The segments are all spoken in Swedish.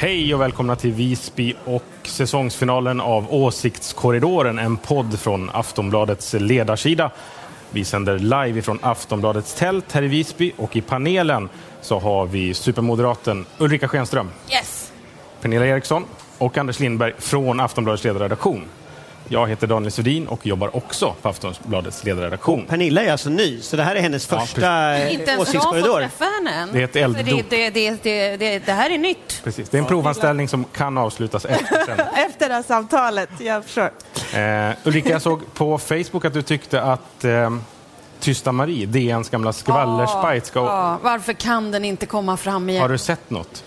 Hej och välkomna till Visby och säsongsfinalen av Åsiktskorridoren, en podd från Aftonbladets ledarsida. Vi sänder live ifrån Aftonbladets tält här i Visby och i panelen så har vi supermoderaten Ulrika Schenström, Yes. Pernilla Eriksson och Anders Lindberg från Aftonbladets ledarredaktion. Jag heter Daniel Svedin och jobbar också på Aftonbladets ledarredaktion. Pernilla är alltså ny, så det här är hennes Ja, första eh, Inte ens jag har fått åsiktskorridor. träffa henne än. Det är ett Så elddop. det, det, det, det, det, det här är nytt. Precis. Det är en provanställning som kan avslutas efter. Efter det här samtalet, jag förstår. Eh, Ulrika, jag såg på Facebook att du tyckte att eh, Tysta Marie, DNs gamla skvallerspajt, ska... Ja, varför kan den inte komma fram igen? Har du sett något?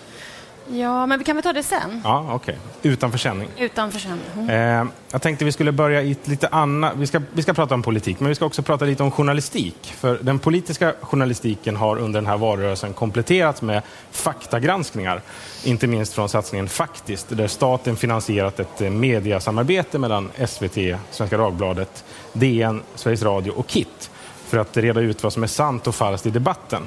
Ja, men vi kan väl ta det sen. Ja, okej. Utanför sändning. Utanför sen. Mm. Eh, jag tänkte vi skulle börja i ett lite annat... Vi ska, vi ska prata om politik, men vi ska också prata lite om journalistik. För den politiska journalistiken har under den här valrörelsen kompletterats med faktagranskningar. Inte minst från satsningen Faktiskt, där staten finansierat ett eh, mediasamarbete mellan SVT, Svenska Dagbladet, DN, Sveriges Radio och KIT för att reda ut vad som är sant och falskt i debatten.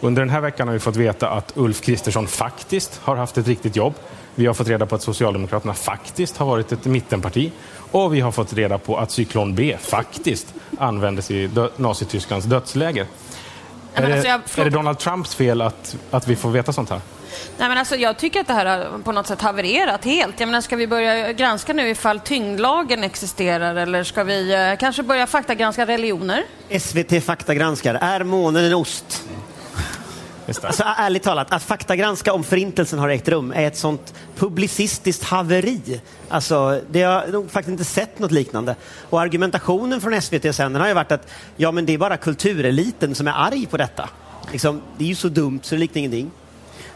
Under den här veckan har vi fått veta att Ulf Kristersson faktiskt har haft ett riktigt jobb. Vi har fått reda på att Socialdemokraterna faktiskt har varit ett mittenparti. Och vi har fått reda på att cyklon B faktiskt användes i dö- Nazitysklands dödsläger. men är, det, alltså jag- är det Donald Trumps fel att, att vi får veta sånt här? Nej, men alltså, jag tycker att det här har på något sätt havererat helt. Jag menar, ska vi börja granska nu ifall tyngdlagen existerar eller ska vi eh, kanske börja faktagranska religioner? SVT faktagranskar. Är månen en ost? Alltså ärligt talat, att faktagranska om förintelsen har ägt rum är ett sånt publicistiskt haveri. Alltså, det har jag nog faktiskt inte sett något liknande. Och argumentationen från SVT sen har ju varit att ja, men det är bara kultureliten som är arg på detta. Liksom, det är ju så dumt så det liknar ingenting.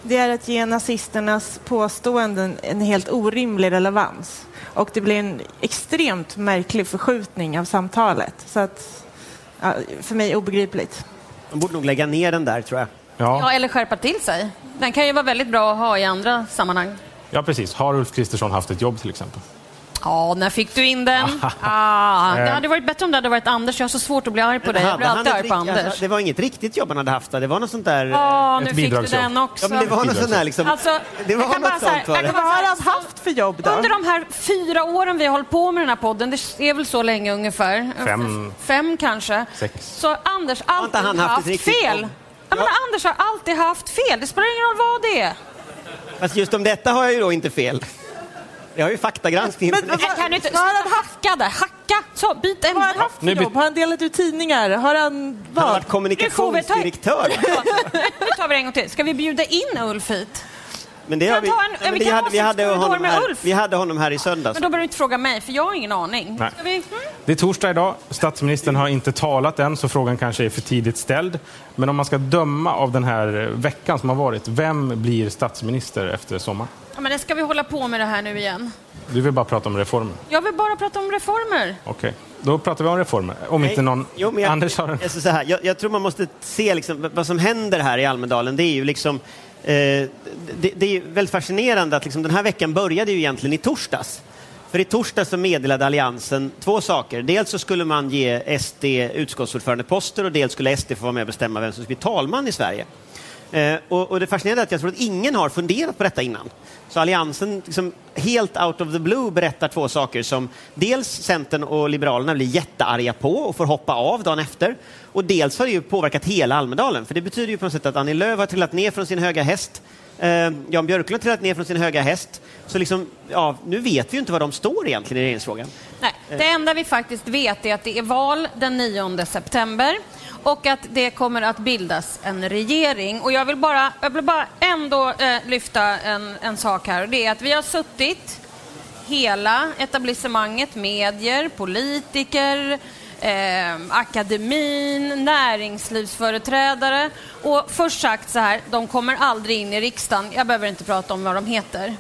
Det är att ge nazisternas påståenden en helt orimlig relevans. Och det blir en extremt märklig förskjutning av samtalet. Så att, ja, för mig obegripligt. De borde nog lägga ner den där tror jag. Ja, Ja, eller skärpa till sig. Den kan ju vara väldigt bra att ha i andra sammanhang. ja, precis. Har Ulf Kristersson haft ett jobb till exempel? Ja, när fick du in den? Ah, det hade varit bättre om det hade varit Anders. Jag har så svårt att bli arg på dig. Jag blir alltid arg på Anders. alltså, det var inget riktigt jobb han hade haft, det var något sånt där... Ja, nu Ett fick du den också. Ja, men det var något sånt där liksom... Alltså, det var något här- sånt var det. Vad har han haft för jobb då? Under de här fyra åren vi har hållit på med den här podden, det är väl så länge ungefär? Fem. Fem kanske. Sex. Så Anders har alltid han haft haft, fel. jobb? Ja, men Ja. Anders har alltid haft fel. Det spelar ingen roll vad det är. Fast just om detta har jag ju då inte fel. Jag har ju faktagranskning. Men vad- Jag kan du inte vad har han haft? hacka där. Hacka! Så, byt Vad har han ämne. haft för jobb? Har han delat ut tidningar? Har han Han har vad? varit kommunikationsdirektör. Nu tar vi det en gång till. Ska vi bjuda in Ulf hit? Men det har vi, ta en- nej, men vi kan hade, vi, hade honom här, Ulf. vi hade honom här i söndags. Men då behöver du inte fråga mig, för jag har ingen aning. Nej. Ska vi? Mm. Det är torsdag idag. Statsministern har inte talat än, så frågan kanske är för tidigt ställd. Men om man ska döma av den här veckan som har varit, vem blir statsminister efter sommaren? Ja, men ska vi hålla på med det här nu igen? Du vill bara prata om reformer. Jag vill bara prata om reformer. Okej, då pratar vi om reformer. Om inte någon... Jo, men jag, Anders har en... så här, jag, jag tror man måste se liksom, vad som händer här i Almedalen. Det är ju liksom... Eh, det, det är väldigt fascinerande att liksom, den här veckan började ju egentligen i torsdags. För i torsdags så meddelade Alliansen två saker. Dels så skulle man ge SD utskottsordförandeposter och dels skulle SD få vara med och bestämma vem som skulle bli talman i Sverige. Eh, och, och det fascinerande är att jag tror att ingen har funderat på detta innan. Så Alliansen, liksom, helt out of the blue, berättar två saker som dels Centern och Liberalerna blir jättearga på och får hoppa av dagen efter. Och dels har det ju påverkat hela Almedalen. För det betyder ju på något sätt att Annie Lööf har trillat ner från sin höga häst. Eh, Jan Björklund har trillat ner från sin höga häst. Så liksom, ja, nu vet vi ju inte var de står egentligen i regeringsfrågan. Nej, det enda vi faktiskt vet är att det är val den 9 september och att det kommer att bildas en regering. Och jag vill bara, jag vill bara ändå eh, lyfta en, en sak här och det är att vi har suttit hela etablissemanget, medier, politiker, eh, akademin, näringslivsföreträdare och först sagt så här, de kommer aldrig in i riksdagen. Jag behöver inte prata om vad de heter.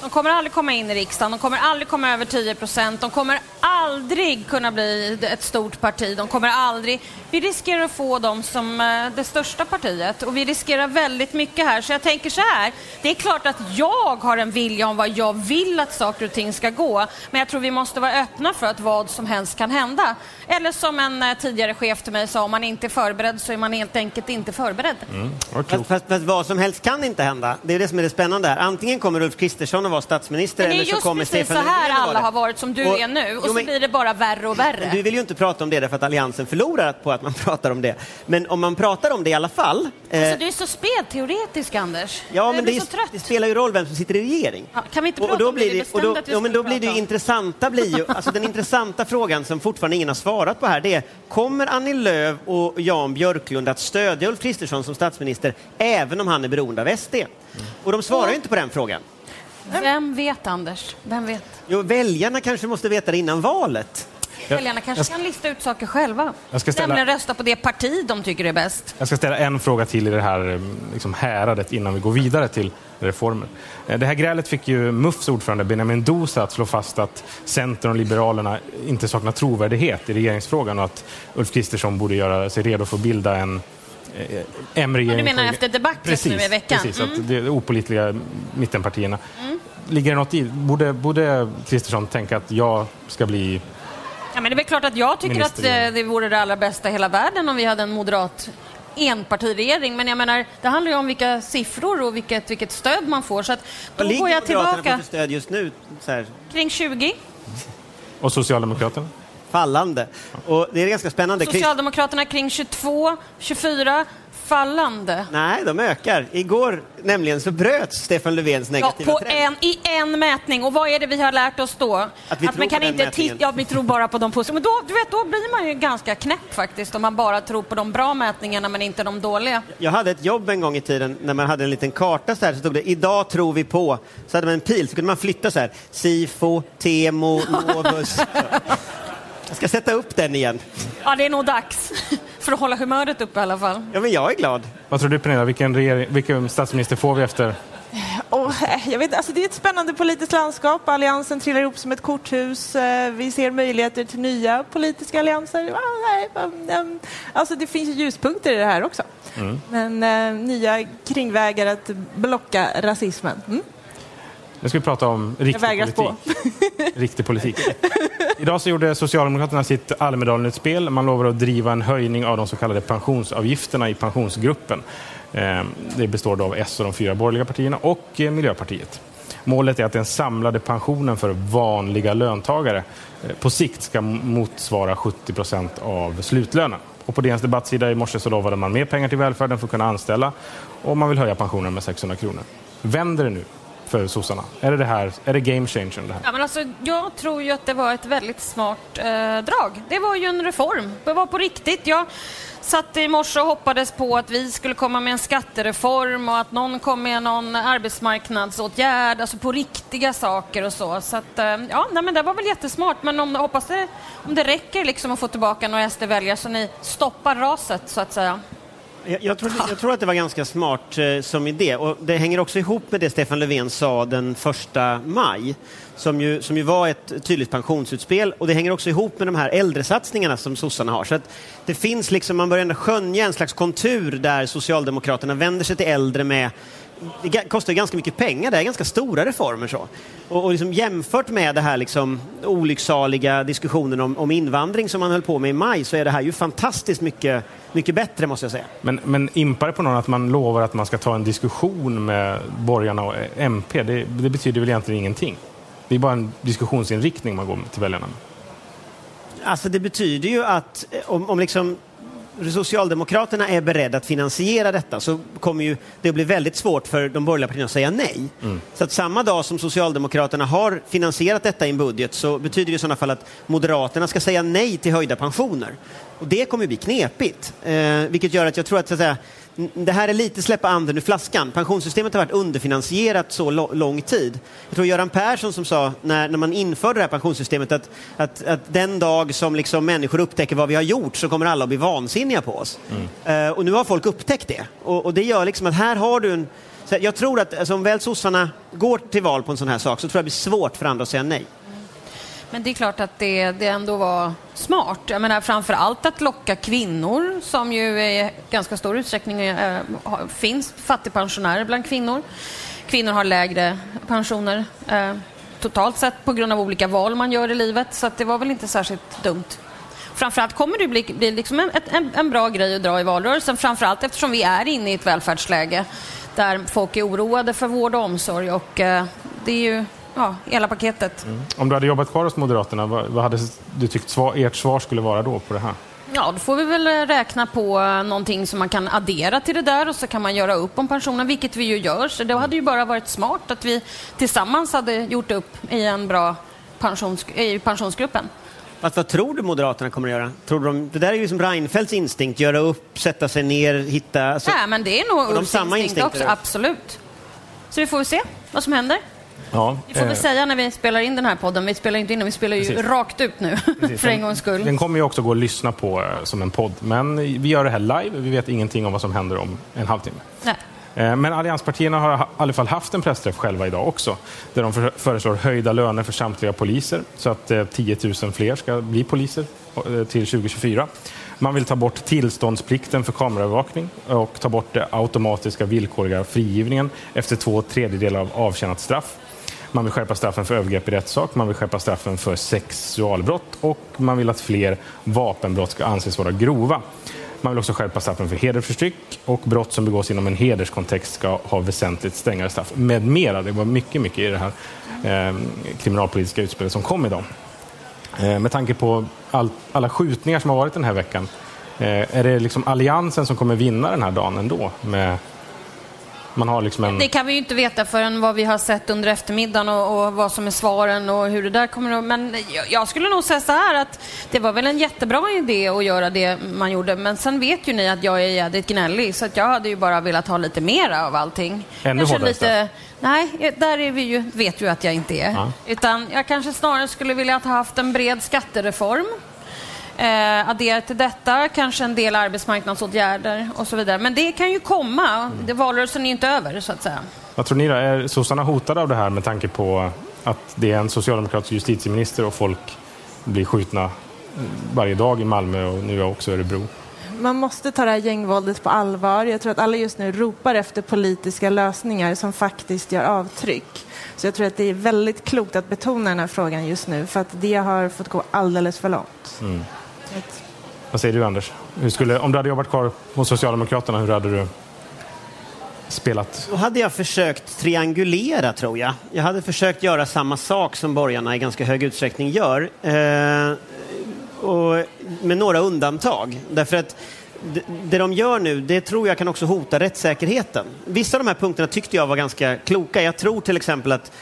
De kommer aldrig komma in i riksdagen, de kommer aldrig komma över 10 procent, de kommer aldrig kunna bli ett stort parti. De kommer aldrig... Vi riskerar att få dem som eh, det största partiet och vi riskerar väldigt mycket här. Så jag tänker så här, det är klart att jag har en vilja om vad jag vill att saker och ting ska gå. Men jag tror vi måste vara öppna för att vad som helst kan hända. Eller som en eh, tidigare chef till mig sa, om man inte är förberedd så är man helt enkelt inte förberedd. Mm, vad Fast, fast, fast vad som helst kan inte hända. Det är det som är det spännande här. Antingen kommer Ulf Kristersson att vara statsminister Men det är eller så just kommer precis så Stefan här Löfven att alla vara har det. varit som du Och- är nu och så men- blir det bara värre och värre. Du vill ju inte prata om det därför att Alliansen förlorar på att man pratar om det. Men om man pratar om det i alla fall. eh, Alltså, du är så spelteoretisk, Anders. Ja, jag men det, så trött. det spelar ju roll vem som sitter i regering. Ja, kan vi inte Och- och prata då om det? Vi och då, ja, men då blir det prata ju intressanta blir ju, alltså den intressanta frågan som fortfarande ingen har svarat på här, det är kommer Annie Lööf och Jan Björklund att stödja Ulf Kristersson som statsminister även om han är beroende av SD? Och de svarar ju inte på den frågan. Vem vet, Anders? Vem vet? Jo, väljarna kanske måste veta det innan valet. Väljarna kanske kan lista ut saker själva. Jag ska ställa- Nämligen rösta på det parti de tycker är bäst. Jag ska ställa en fråga till i det här eh, liksom, häradet innan vi går vidare till reformer. Eh, Det här grälet fick ju MUFs ordförande Benjamin Dosa att slå fast att Centern och Liberalerna inte saknar trovärdighet i regeringsfrågan och att Ulf Kristersson borde göra sig redo för att bilda en eh, M-regering. Du menar på- efter debaclet precis, nu i veckan? Precis, Mm. att det är opolitliga mittenpartierna. Ligger det något i? Borde, borde Kristersson tänka att jag ska bli Ja, men det är väl klart att jag tycker att Minister. eh, det vore det allra bästa i hela världen om vi hade en moderat enpartiregering. Men jag menar, det handlar ju om vilka siffror och vilket, vilket stöd man får. Så att då Vad ligger går jag Moderaterna på tillbaka för stöd just nu? Så här, kring 20. och Socialdemokraterna? Fallande. Och det är ganska spännande. Socialdemokraterna kring 22, 24, fallande. Nej, de ökar. Igår nämligen så bröts Stefan Löfvens Ja, negativa på trend. en, I en mätning. Och vad är det vi har lärt oss då? Att vi tror man på kan den inte mätningen. ja, vi tror bara på de positiva. Men då, du vet, då blir man ju ganska knäpp faktiskt om man bara tror på de bra mätningarna men inte de dåliga. Jag hade ett jobb en gång i tiden när man hade en liten karta så här så stod det idag tror vi på. Så hade man en pil så kunde man flytta så här. Sifo, Temo, Novus. Jag ska sätta upp den igen. Ja, det är nog dags för att hålla humöret uppe i alla fall. Ja, men jag är glad. Vad tror du Pernilla, vilken, regering, vilken statsminister får vi efter eh, jag vet, alltså det är ett spännande politiskt landskap. Alliansen trillar ihop som ett korthus. Eh, Vi ser möjligheter till nya politiska allianser. Um, um, Alltså det finns ju ljuspunkter i det här också. Men eh, nya kringvägar att blocka rasismen. Mm? Nu ska vi prata om riktig politik. riktig politik. Idag så gjorde Socialdemokraterna sitt Almedalen-utspel. Man lovar att driva en höjning av de så kallade pensionsavgifterna i pensionsgruppen. Eh, Det består då av S och de fyra borgerliga partierna och eh, Miljöpartiet. Målet är att den samlade pensionen för vanliga löntagare eh, på sikt ska motsvara 70 procent av slutlönen. Och på DNs debattsida i morse så lovade man mer pengar till välfärden för att kunna anställa och man vill höja pensionen med 600 kronor. Vänder det nu för sossarna? Är det, det här, är det game changer det här? Ja, men alltså, jag tror ju att det var ett väldigt smart eh, drag. Det var ju en reform. Det var på riktigt. Jag satt i morse och hoppades på att vi skulle komma med en skattereform och att någon kom med någon arbetsmarknadsåtgärd, alltså på riktiga saker och så. Så att, eh, ja, nej, men det var väl jättesmart. Men om, hoppas det, om det räcker liksom att få tillbaka några SD-väljare så ni stoppar raset, så att säga. Jag, jag, tror, jag tror att det var ganska smart eh, som idé och det hänger också ihop med det Stefan Löfven sa den första maj som ju, som ju var ett tydligt pensionsutspel och det hänger också ihop med de här äldresatsningarna som sossarna har. Så att det finns liksom, man börjar ändå skönja en slags kontur där Socialdemokraterna vänder sig till äldre med det kostar ganska mycket pengar, det är ganska stora reformer. Så. Och, och liksom jämfört med det här liksom olycksaliga diskussionen om, om invandring som man höll på med i maj så är det här ju fantastiskt mycket, mycket bättre måste jag säga. Men, men impar det på någon att man lovar att man ska ta en diskussion med borgarna och MP? Det, det betyder väl egentligen ingenting? Det är bara en diskussionsinriktning man går till väljarna med. Alltså det betyder ju att eh, om, om liksom Socialdemokraterna är beredda att finansiera detta så kommer ju det att bli väldigt svårt för de borgerliga partierna att säga nej. Så att samma dag som Socialdemokraterna har finansierat detta i en budget så betyder det i sådana fall att Moderaterna ska säga nej till höjda pensioner. Och det kommer ju bli knepigt. Eh, vilket gör att jag tror att, så att säga, det här är lite släppa anden ur flaskan. Pensionssystemet har varit underfinansierat så lång tid. Jag tror Göran Persson som sa när, när man införde det här pensionssystemet att, att, att den dag som liksom människor upptäcker vad vi har gjort så kommer alla att bli vansinniga på oss. Eh, och nu har folk upptäckt det. Och, och det gör liksom att här har du en så jag tror att alltså, om väl sossarna går till val på en sån här sak så tror jag det blir svårt för andra att säga nej. Men det är klart att det, det ändå var smart. Jag menar framför allt att locka kvinnor som ju i ganska stor utsträckning äh, finns fattigpensionärer bland kvinnor. Kvinnor har lägre pensioner äh, totalt sett på grund av olika val man gör i livet så det var väl inte särskilt dumt. Framförallt kommer det bli, bli liksom en, en, en bra grej att dra i valrörelsen, framförallt eftersom vi är inne i ett välfärdsläge där folk är oroade för vård och omsorg och äh, det är ju ja, hela paketet. Mm. Om du hade jobbat kvar hos Moderaterna, vad, vad hade du tyckt svar, ert svar skulle vara då på det här? Ja, då får vi väl räkna på någonting som man kan addera till det där och så kan man göra upp om pensionen, vilket vi ju gör. Så det hade ju bara varit smart att vi tillsammans hade gjort upp i en bra pensions, i pensionsgruppen. Fast vad tror du Moderaterna kommer att göra? Tror de, det där är ju som Reinfeldts instinkt, göra upp, sätta sig ner, hitta... Alltså, ja, men det är nog Ulfs instinkt också, absolut. Så vi får se vad som händer. Ja, vi får väl eh, säga när vi spelar in den här podden, vi spelar inte in den, vi spelar ju precis. rakt ut nu för en gångs skull. Den kommer ju också gå att lyssna på eh, som en podd, men vi gör det här live, vi vet ingenting om vad som händer om en halvtimme. Nej. Eh, men allianspartierna har i alla fall haft en pressträff själva idag också, där de föreslår höjda löner för samtliga poliser, så att 10 000 fler ska bli poliser till 2024. Man vill ta bort tillståndsplikten för kameraövervakning och ta bort den automatiska villkorliga frigivningen efter två tredjedelar av avtjänat straff. Man vill skärpa straffen för övergrepp i rättssak, man vill skärpa straffen för sexualbrott och man vill att fler vapenbrott ska anses vara grova. Man vill också skärpa straffen för hedersförtryck och brott som begås inom en hederskontext ska ha väsentligt strängare straff med mera. Det var mycket, mycket i det här eh, kriminalpolitiska utspelet som kom idag. Eh, med tanke på all, alla skjutningar som har varit den här veckan, eh, är det liksom Alliansen som kommer vinna den här dagen ändå med man har liksom en... Det kan vi ju inte veta förrän vad vi har sett under eftermiddagen och, och vad som är svaren och hur det där kommer att... Men jag, jag, skulle nog säga så här att det var väl en jättebra idé att göra det man gjorde. Men sen vet ju ni att jag är jädrigt gnällig så att jag hade ju bara velat ha lite mera av allting. Ännu hårdare lite... Nej, där är vi ju, vet ju att jag inte är. Ja. Utan jag kanske snarare skulle vilja ha haft en bred skattereform Eh, addera till detta kanske en del arbetsmarknadsåtgärder och så vidare. Men det kan ju komma. Mm. Valrörelsen är inte över, så att säga. Vad tror ni då? Är sossarna hotade av det här med tanke på att det är en socialdemokratisk justitieminister och folk blir skjutna varje dag i Malmö och nu också i Örebro? Man måste ta det här gängvåldet på allvar. Jag tror att alla just nu ropar efter politiska lösningar som faktiskt gör avtryck. Så jag tror att det är väldigt klokt att betona den här frågan just nu för att det har fått gå alldeles för långt. Mm. Vad säger du Anders? Hur skulle, om du hade jobbat kvar hos Socialdemokraterna, hur hade du spelat? Då hade jag försökt triangulera tror jag. Jag hade försökt göra samma sak som borgarna i ganska hög utsträckning gör. Eh, och med några undantag. Därför att det de gör nu, det tror jag kan också hota rättssäkerheten. Vissa av de här punkterna tyckte jag var ganska kloka. Jag tror till exempel att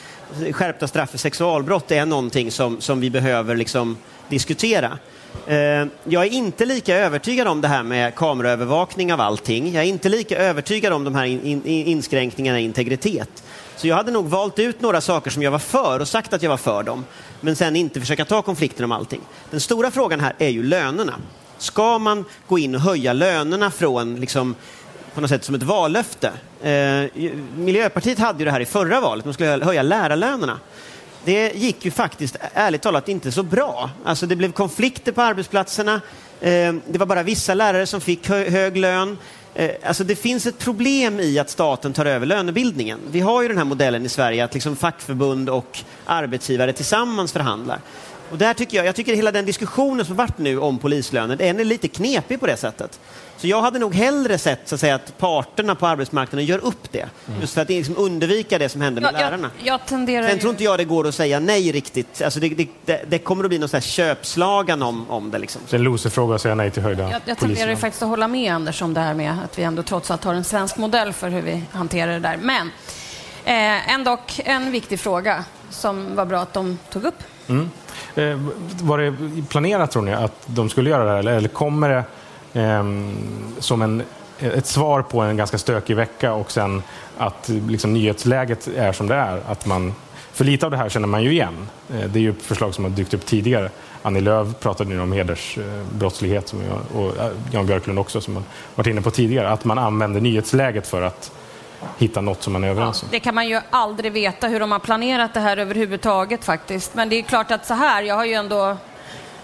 skärpta straff för sexualbrott är någonting som, som vi behöver liksom diskutera. Eh, jag är inte lika övertygad om det här med kameraövervakning av allting. Jag är inte lika övertygad om de här inskränkningarna i integritet. Så jag hade nog valt ut några saker som jag var för och sagt att jag var för dem, men sen inte försöka ta konflikten om allting. Den stora frågan här är ju lönerna. Ska man gå in och höja lönerna från, liksom, på något sätt som ett vallöfte? Eh, Miljöpartiet hade ju det här i förra valet, man skulle höja lärarlönerna det gick ju faktiskt ärligt talat inte så bra. Alltså det blev konflikter på arbetsplatserna. Eh, det var bara vissa lärare som fick hög lön. Eh, alltså det finns ett problem i att staten tar över lönebildningen. Vi har ju den här modellen i Sverige att liksom fackförbund och arbetsgivare tillsammans förhandlar. Och där tycker jag, jag tycker hela den diskussionen som varit nu om polislöner, den är lite knepig på det sättet. Så jag hade nog hellre sett så att, säga, att parterna på arbetsmarknaden gör upp det. Mm. Just för att liksom undvika det som hände med jag, lärarna. Jag, jag tenderar Sen tror inte jag det går att säga nej riktigt. Alltså det, det, det kommer att bli någon sån köpslagan om, om det. Liksom. Det är en loserfråga att säga nej till höjda Jag, jag tenderar faktiskt att hålla med Anders om det här med att vi ändå trots allt har en svensk modell för hur vi hanterar det där. Men eh, ändå en viktig fråga som var bra att de tog upp. Mm. Eh, var det planerat tror ni att de skulle göra det här eller, eller kommer det eh, som en, ett svar på en ganska stökig vecka och sen att liksom, nyhetsläget är som det är? Att man, för lite av det här känner man ju igen. Eh, det är ju förslag som har dykt upp tidigare. Annie Lööf pratade nu om hedersbrottslighet som jag, och eh, Jan Björklund också som man varit inne på tidigare. Att man använder nyhetsläget för att hitta något som man är överens om. Det kan man ju aldrig veta hur de har planerat det här överhuvudtaget faktiskt. Men det är klart att så här, jag har ju ändå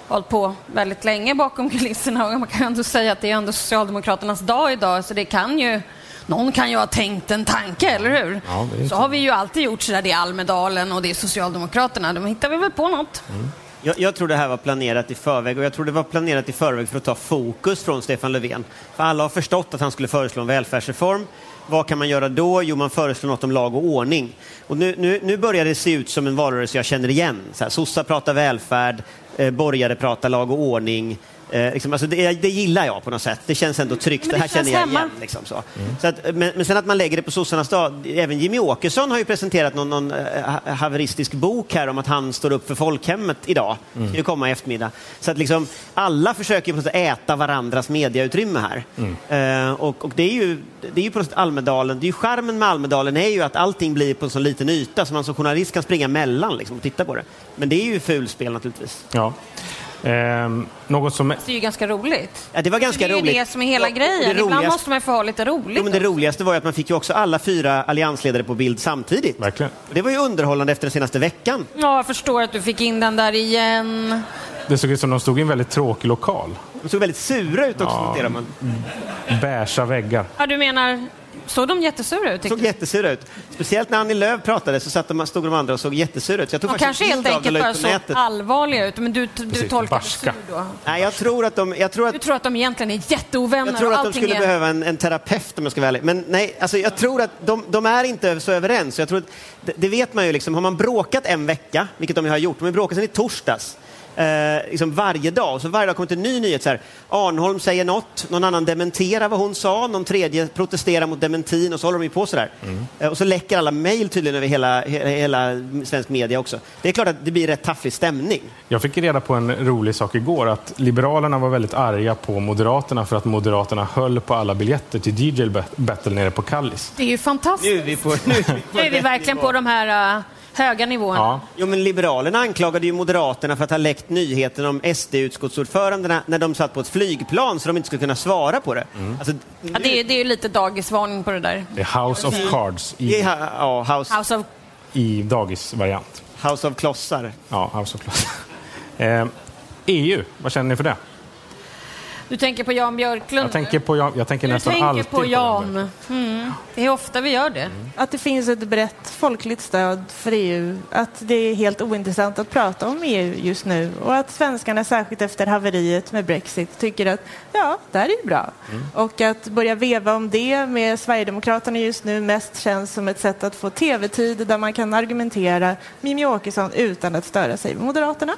hållit på väldigt länge bakom kulisserna och man kan ju ändå säga att det är ändå Socialdemokraternas dag idag så det kan ju någon kan ju ha tänkt en tanke, eller hur? Ja, så har vi ju alltid gjort så där. Det är Almedalen och det är Socialdemokraterna. De hittar vi väl på något. Mm. Jag, jag tror det här var planerat i förväg och jag tror det var planerat i förväg för att ta fokus från Stefan Löfven. För alla har förstått att han skulle föreslå en välfärdsreform. Vad kan man göra då? Jo, man föreslår något om lag och ordning. Och nu, nu, nu börjar det se ut som en valrörelse jag känner igen. Så här, sossar pratar välfärd, eh, borgare pratar lag och ordning. Eh, liksom, alltså det, det, gillar jag på något sätt. Det känns ändå tryggt. Men det, det här känner känns jag hemma. igen. Liksom, så. Så att, men, men sen att man lägger det på sossarnas dag. Även Jimmy Åkesson har ju presenterat någon, någon eh, ha- haveristisk bok här om att han står upp för folkhemmet idag. Det ska komma i eftermiddag. Så att liksom, alla försöker på något sätt äta varandras mediautrymme här. Eh, och, och det är ju, det är ju på något sätt Almedalen. Det är ju charmen med Almedalen är ju att allting blir på en så liten yta så man som journalist kan springa mellan liksom, och titta på det. Men det är ju fulspel naturligtvis. Ja. Ehm, något som... Det är ju ganska roligt. Ja, det var ganska det är roligt. ju det som är hela Ja, grejen. det Ibland roligaste- måste man ju få ha lite roligt. Jo, men det också. roligaste var ju att man fick ju också alla fyra alliansledare på bild samtidigt. Verkligen. Det var ju underhållande efter den senaste veckan. Ja, jag förstår att du fick in den där igen. Det såg ut som de stod i en väldigt tråkig lokal. De såg väldigt sura ut också, noterar man. Beiga väggar. Ja, du menar, såg de jättesura ut? Såg du? jättesura ut. Speciellt när Annie Lööf pratade så satt de, stod de andra och såg jättesura ut. Så jag tog De kanske helt enkelt bara såg nätet. allvarliga ut. Men du, du Precis, tolkar barska. sur då? Nej, jag tror att de... Jag tror Du att, tror att de egentligen är jätteovänner jag tror att de skulle är... behöva en, en terapeut om jag ska vara ärlig. Men nej, alltså jag tror att de, de är inte så överens. Jag tror att, det, det vet man ju liksom, har man bråkat en vecka, vilket de har gjort, de har bråkat sedan i torsdags, eh, liksom varje dag, så varje dag kommer det en ny nyhet så här, Arnholm säger något, någon annan dementerar vad hon sa, någon tredje protesterar mot dementin och så håller de ju på sådär. Eh, och så läcker alla mejl tydligen över hela, hela, hela svensk media också. Det är klart att det blir rätt tafflig stämning. Jag fick reda på en rolig sak igår, att Liberalerna var väldigt arga på Moderaterna för att Moderaterna höll på alla biljetter till DJ Battle nere på Kallis. Det är ju fantastiskt. Nu är vi på, nu är vi på, Nu är vi verkligen på de här uh, höga nivåerna. Ja, Jo, men Liberalerna anklagade ju Moderaterna för att ha läckt nyheten om SD-utskottsordförandena när de satt på ett flygplan så de inte skulle kunna svara på det. Alltså, Ja, det, är, det är lite dagisvarning på det där. det är House of Cards det i, ja, House, House of... i dagisvariant. House of klossar. Ja, House of Cards. Ehm, EU, vad känner ni för det? Du tänker på Jan Björklund? Jag tänker, på, Jan- jag tänker du nästan tänker alltid på Jan. Jan. Mm. Det är ofta vi gör det. Att det finns ett brett folkligt stöd för EU, att det är helt ointressant att prata om EU just nu och att svenskarna, särskilt efter haveriet med Brexit, tycker att ja, det här är ju bra. Och att börja veva om det med Sverigedemokraterna just nu mest känns som ett sätt att få tv-tid där man kan argumentera med Jimmie Åkesson utan att störa sig med Moderaterna.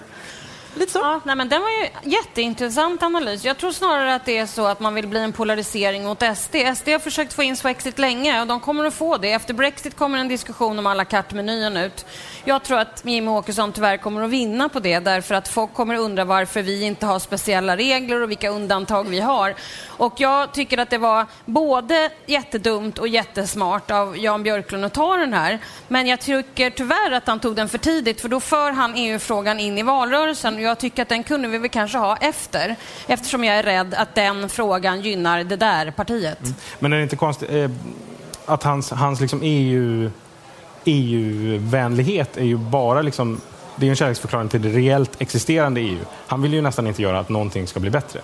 Lite så. Ja, nej, men den var ju jätteintressant analys. Jag tror snarare att det är så att man vill bli en polarisering mot SD. SD har försökt få in Swexit länge och de kommer att få det. Efter Brexit kommer en diskussion om à la ut. Jag tror att Jimmie Åkesson tyvärr kommer att vinna på det därför att folk kommer att undra varför vi inte har speciella regler och vilka undantag vi har. Och jag tycker att det var både jättedumt och jättesmart av Jan Björklund att ta den här. Men jag tycker tyvärr att han tog den för tidigt för då för han EU-frågan in i valrörelsen och jag tycker att den kunde vi väl kanske ha efter. Eftersom jag är rädd att den frågan gynnar det där partiet. Mm. Men är det inte konstigt eh, att hans, hans liksom EU, EU-vänlighet är ju bara liksom, det är en kärleksförklaring till det reellt existerande EU. Han vill ju nästan inte göra att någonting ska bli bättre.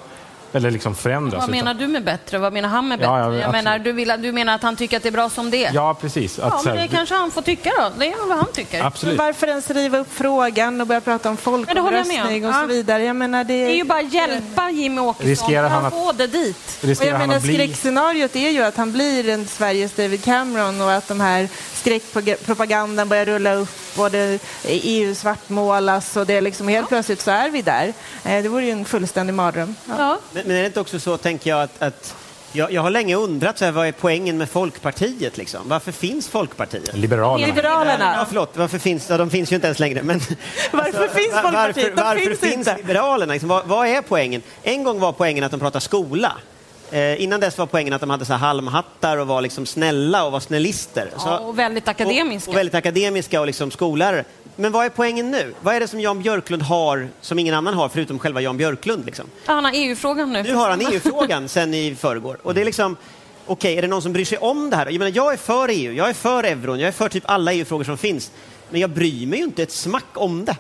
Eller liksom förändras. Vad menar du med bättre? Vad menar han med bättre? Ja, ja, jag menar, du, vill, du menar att han tycker att det är bra som det är? Ja, precis. Att, Ja, men här, det kanske han får tycka då. Det är vad han tycker. Men Absolut. varför ens riva upp frågan och börja prata om folkomröstning och så vidare? Jag menar, det, Det är ju bara att hjälpa Jimmy Åkesson Riskerar han att få det dit. Och Riskerar jag han menar, bli... skräckscenariot är ju att han blir en Sveriges David Cameron och att de här skräckpropagandan börjar rulla upp och det, EU svartmålas och det är liksom helt plötsligt så är vi där. Eh, Det vore ju en fullständig mardröm. Ja. Ja. Men, men är det inte också så, tänker jag, att, att jag, jag har länge undrat så här, vad är poängen med Folkpartiet? Liksom? Varför finns Folkpartiet? Liberalerna. Liberalerna. Ja, förlåt, varför finns ja, de? finns ju inte ens längre. Men, Varför finns va- Folkpartiet? Varför, De varför finns finns, inte. Liberalerna? Liksom, vad, vad är poängen? En gång var poängen att de pratar skola. Eh, innan dess var poängen att de hade så här halmhattar och var liksom snälla och var snällister. Så, Ja, och väldigt akademiska. Och, och väldigt akademiska och liksom skollärare. Men vad är poängen nu? Vad är det som Jan Björklund har som ingen annan har förutom själva Jan Björklund? Liksom? Ja, Han har EU-frågan nu. Nu har han EU-frågan sen i förrgår. Och det är liksom, okej, är det någon som bryr sig om det här? Jag, menar, jag är för EU, jag är för euron, jag är för typ alla EU-frågor som finns. Men jag bryr mig ju inte ett smack om det.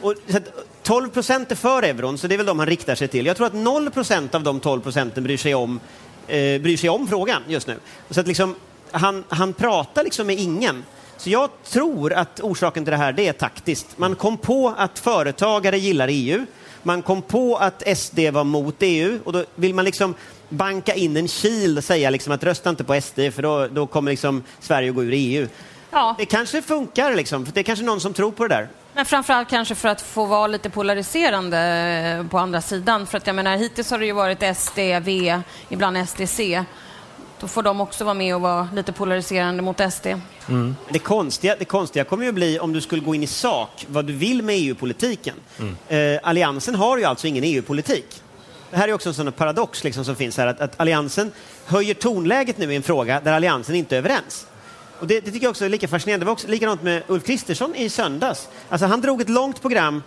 Och, så att 12 procent är för euron, så det är väl de han riktar sig till. Jag tror att 0 procent av de 12 procenten bryr sig om, eh, bryr sig om frågan just nu. Så att liksom, han, han pratar liksom med ingen. Så jag tror att orsaken till det här det är taktiskt. Man kom på att företagare gillar EU. Man kom på att SD var mot EU och då vill man liksom banka in en kil och säga liksom att rösta inte på SD för då, då kommer liksom Sverige att gå ur EU. Ja. Det kanske funkar, liksom, för det är kanske någon som tror på det där. Men framförallt kanske för att få vara lite polariserande på andra sidan. För att jag menar, hittills har det ju varit SD, V, ibland SDC. Då får de också vara med och vara lite polariserande mot SD. Mm. Det, konstiga, det konstiga kommer ju bli om du skulle gå in i sak, vad du vill med EU-politiken. Mm. Eh, Alliansen har ju alltså ingen EU-politik. Det här är också en sån paradox liksom som finns här, att, att Alliansen höjer tonläget nu i en fråga där Alliansen inte är överens. Och det, det tycker jag också är lika fascinerande. Det var också likadant med Ulf Kristersson i söndags. Alltså han drog ett långt program.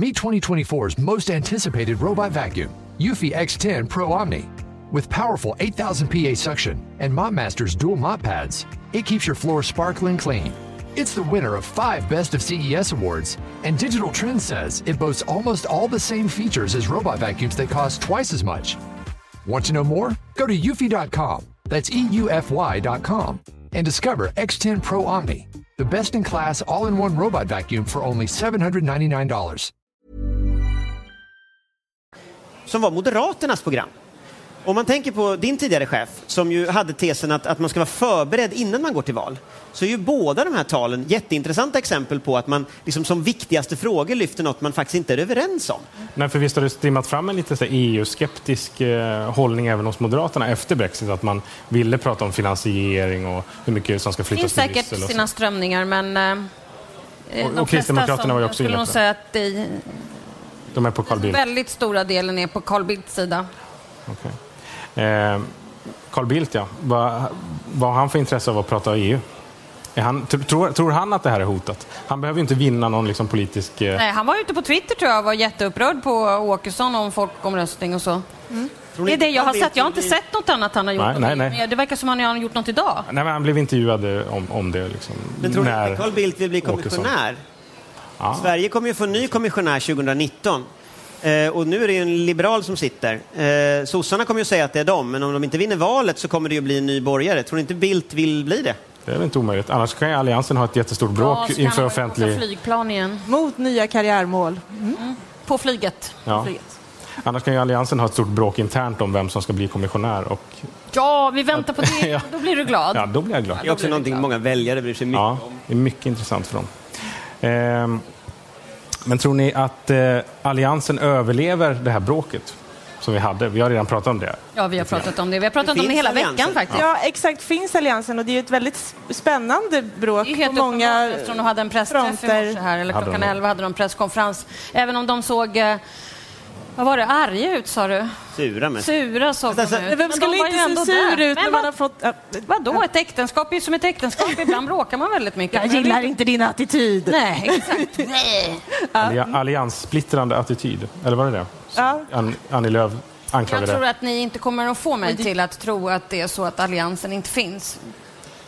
Meet 2024's most anticipated robot vacuum, Eufy X10 Pro Omni. With powerful 8000 PA suction and MopMaster's dual mop pads, it keeps your floor sparkling clean. It's the winner of five Best of CES awards, and Digital Trends says it boasts almost all the same features as robot vacuums that cost twice as much. Want to know more? Go to eufy.com that's EUFY.com and discover X10 Pro Omni, the best in class all in one robot vacuum for only $799. Som var Moderaternas program. Om man tänker på din tidigare chef som ju hade tesen att, att man ska vara förberedd innan man går till val, så är ju båda de här talen jätteintressanta exempel på att man liksom som viktigaste frågor lyfter något man faktiskt inte är överens om. Nej, för visst har det strimmat fram en lite EU-skeptisk eh, hållning även hos Moderaterna efter Brexit, att man ville prata om finansiering och hur mycket som ska flyttas till Bryssel. Det finns säkert sina strömningar, men eh, och, och Kristdemokraterna var ju också inne på det de är på Carl Bildt? Väldigt stora delen är på Carl Bildts sida. Okay. Eh, Carl Bildt, ja. Vad, vad har han för intresse av att prata EU? Han, tror, tror, han att det här är hotat? Han behöver ju inte vinna någon liksom politisk... Eh... Nej, han var ute på Twitter tror jag och var jätteupprörd på Åkesson om folkomröstning och så. Mm. Det är det jag har sett. Jag har inte sett något annat han har gjort. Nej, nej, nej. Det verkar som att han har gjort något idag. Nej, men han blev intervjuad om, om det. Liksom, men tror ni inte Carl Bildt vill bli kommissionär? Ja. Sverige kommer ju få en ny kommissionär 2019. Eh, och nu är det en liberal som sitter. Eh, sossarna kommer ju säga att det är dem, men om de inte vinner valet så kommer det ju bli en ny borgare. Tror ni inte Bildt vill bli det? Det är väl inte omöjligt. Annars kan ju Alliansen ha ett jättestort bråk ja, inför offentlig... flygplan igen. Mot nya karriärmål. Mm. Mm. På flyget. Ja. På flyget. Annars kan ju Alliansen ha ett stort bråk internt om vem som ska bli kommissionär. Och... Ja, vi väntar på det. ja. Då blir du glad. Ja, då blir jag glad. Det är också någonting många väljare bryr sig mycket ja, om. Det är mycket intressant för dem. Ehm, men tror ni att eh, Alliansen överlever det här bråket? som vi hade. Vi har redan pratat om det. Ja, vi har pratat om det. Vi har pratat om det hela alliansen. veckan faktiskt. Ja, exakt. Finns Alliansen och det är ett väldigt spännande bråk det är helt på många eftersom de hade en pressträff i morse här, eller klockan 11 hade de presskonferens. Även om de såg eh, vad var det? Arga ut sa du? Sura mest. Sura såg alltså, ut. Vem skulle inte se sur ut när man har fått... Äh, vadå, ett äktenskap är ju som ett äktenskap. Ibland bråkar man väldigt mycket. Jag gillar inte din attityd. Nej, exakt. Nej. Allianssplittrande attityd, eller var det det? Ja. Annie Lööf anklagade. Jag tror att ni inte kommer att få mig till att tro att det är så att Alliansen inte finns.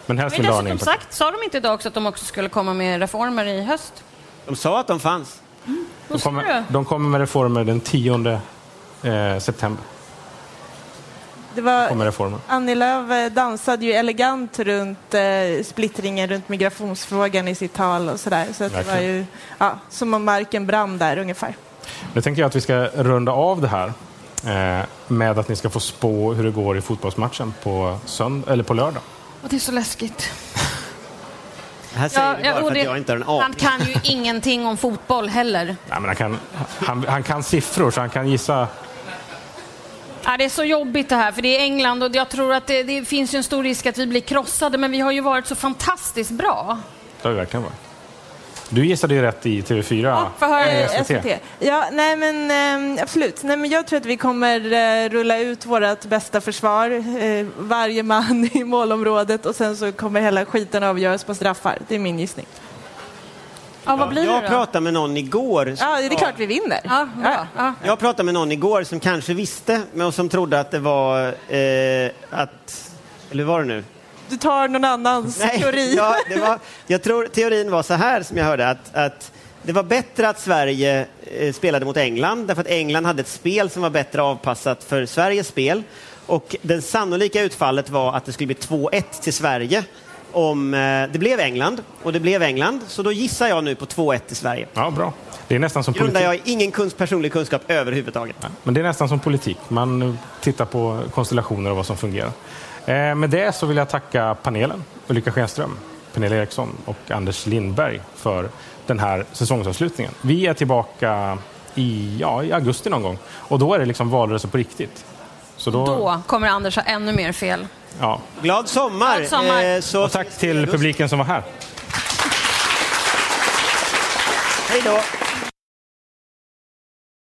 Men helst vill dessutom sagt, sa de inte idag också att de också skulle komma med reformer i höst? De sa att de fanns. De, kommer, de kommer med reformer den 10 eh, september. Det var, Annie Lööf eh, dansade ju elegant runt eh, splittringen runt migrationsfrågan i sitt tal och sådär. Så det var ju ja, som om marken brann där ungefär. Nu tänker jag att vi ska runda av det här eh, med att ni ska få spå hur det går i fotbollsmatchen på, sönd- eller på lördag. Och det är så läskigt. Det här säger ja, bara för att jag inte har en aning. Han kan ju ingenting om fotboll heller. Nej, men han, kan, han, han kan siffror så han kan gissa Ja, det är så jobbigt det här, för det är England och jag tror att det, det finns en stor risk att vi blir krossade, men vi har ju varit så fantastiskt bra. Det har vi verkligen varit. Du gissade ju rätt i TV4. Ja, för höra. SVT. SVT. Ja, nej men eh, absolut. Nej, men jag tror att vi kommer eh, rulla ut vårt bästa försvar, eh, varje man i målområdet och sen så kommer hela skiten avgöras på straffar. Det är min gissning. Ja, vad blir Jag det då? pratade med någon igår. Ja, det är klart vi vinner. Ja, bra. Ja. Jag pratade med någon igår som kanske visste, men som trodde att det var eh, att... Eller hur var det nu? Du tar någon annans teori. ja, det var, jag tror teorin var så här som jag hörde att, att det var bättre att Sverige eh, spelade mot England därför att England hade ett spel som var bättre avpassat för Sveriges spel. Och det sannolika utfallet var att det skulle bli 2-1 till Sverige om eh, det blev England. Och det blev England, så då gissar jag nu på 2-1 till Sverige. Ja, bra. Det är nästan som Grundar politik. jag ingen kunst, personlig kunskap överhuvudtaget. Men det är nästan som politik. Man eh, tittar på konstellationer och vad som fungerar. Eh, med det så vill jag tacka panelen. Ulrika Schenström, Pernilla Eriksson och Anders Lindberg för den här säsongsavslutningen. Vi är tillbaka i, ja, i augusti någon gång och då är det liksom valrörelse på riktigt. Så då, Då kommer Anders ha ännu mer fel. Ja. Glad sommar! Glad sommar. Eh, så Och tack till publiken som var här. Hej då!